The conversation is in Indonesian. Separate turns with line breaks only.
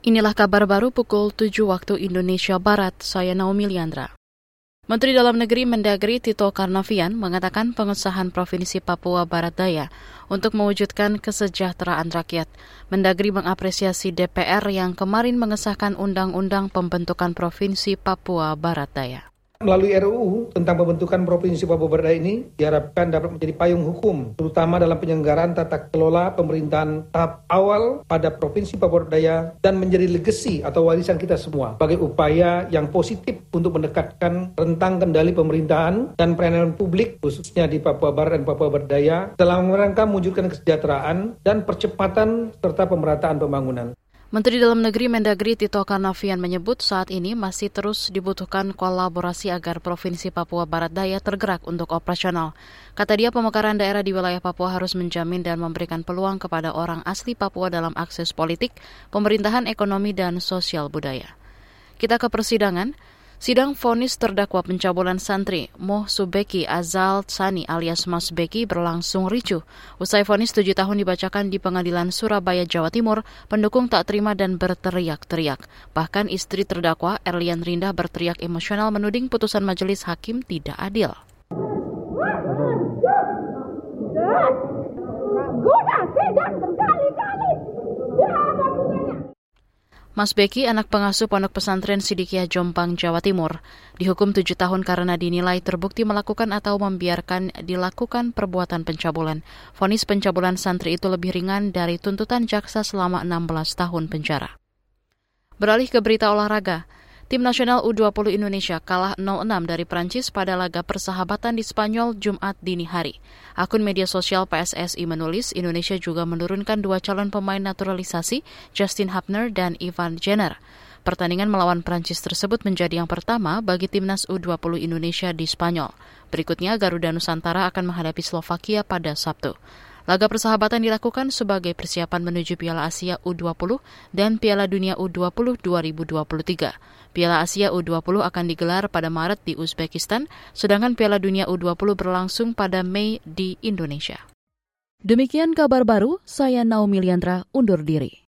Inilah kabar baru pukul 7 waktu Indonesia Barat, saya Naomi Liandra. Menteri Dalam Negeri Mendagri Tito Karnavian mengatakan pengesahan Provinsi Papua Barat Daya untuk mewujudkan kesejahteraan rakyat. Mendagri mengapresiasi DPR yang kemarin mengesahkan Undang-Undang Pembentukan Provinsi Papua Barat Daya.
Melalui RUU tentang pembentukan Provinsi Papua Barat ini diharapkan dapat menjadi payung hukum, terutama dalam penyelenggaraan tata kelola pemerintahan tahap awal pada Provinsi Papua Daya dan menjadi legasi atau warisan kita semua sebagai upaya yang positif untuk mendekatkan rentang kendali pemerintahan dan pelayanan publik khususnya di Papua Barat dan Papua Barat Daya dalam rangka mewujudkan kesejahteraan dan percepatan serta pemerataan pembangunan.
Menteri Dalam Negeri Mendagri Tito Karnavian menyebut saat ini masih terus dibutuhkan kolaborasi agar Provinsi Papua Barat Daya tergerak untuk operasional. Kata dia pemekaran daerah di wilayah Papua harus menjamin dan memberikan peluang kepada orang asli Papua dalam akses politik, pemerintahan ekonomi, dan sosial budaya. Kita ke persidangan. Sidang vonis terdakwa pencabulan santri Moh Subeki Azal Sani alias Mas Beki berlangsung ricuh. Usai vonis tujuh tahun dibacakan di pengadilan Surabaya, Jawa Timur, pendukung tak terima dan berteriak-teriak. Bahkan istri terdakwa Erlian Rinda berteriak emosional menuding putusan majelis hakim tidak adil. Mas Beki, anak pengasuh pondok pesantren Sidikiah Jombang, Jawa Timur, dihukum tujuh tahun karena dinilai terbukti melakukan atau membiarkan dilakukan perbuatan pencabulan. Fonis pencabulan santri itu lebih ringan dari tuntutan jaksa selama 16 tahun penjara. Beralih ke berita olahraga, Tim nasional U20 Indonesia kalah 0-6 dari Prancis pada laga persahabatan di Spanyol Jumat dini hari. Akun media sosial PSSI menulis Indonesia juga menurunkan dua calon pemain naturalisasi, Justin Hapner dan Ivan Jenner. Pertandingan melawan Prancis tersebut menjadi yang pertama bagi timnas U20 Indonesia di Spanyol. Berikutnya Garuda Nusantara akan menghadapi Slovakia pada Sabtu. Laga persahabatan dilakukan sebagai persiapan menuju Piala Asia U20 dan Piala Dunia U20 2023. Piala Asia U20 akan digelar pada Maret di Uzbekistan, sedangkan Piala Dunia U20 berlangsung pada Mei di Indonesia. Demikian kabar baru, saya Naomi Liandra undur diri.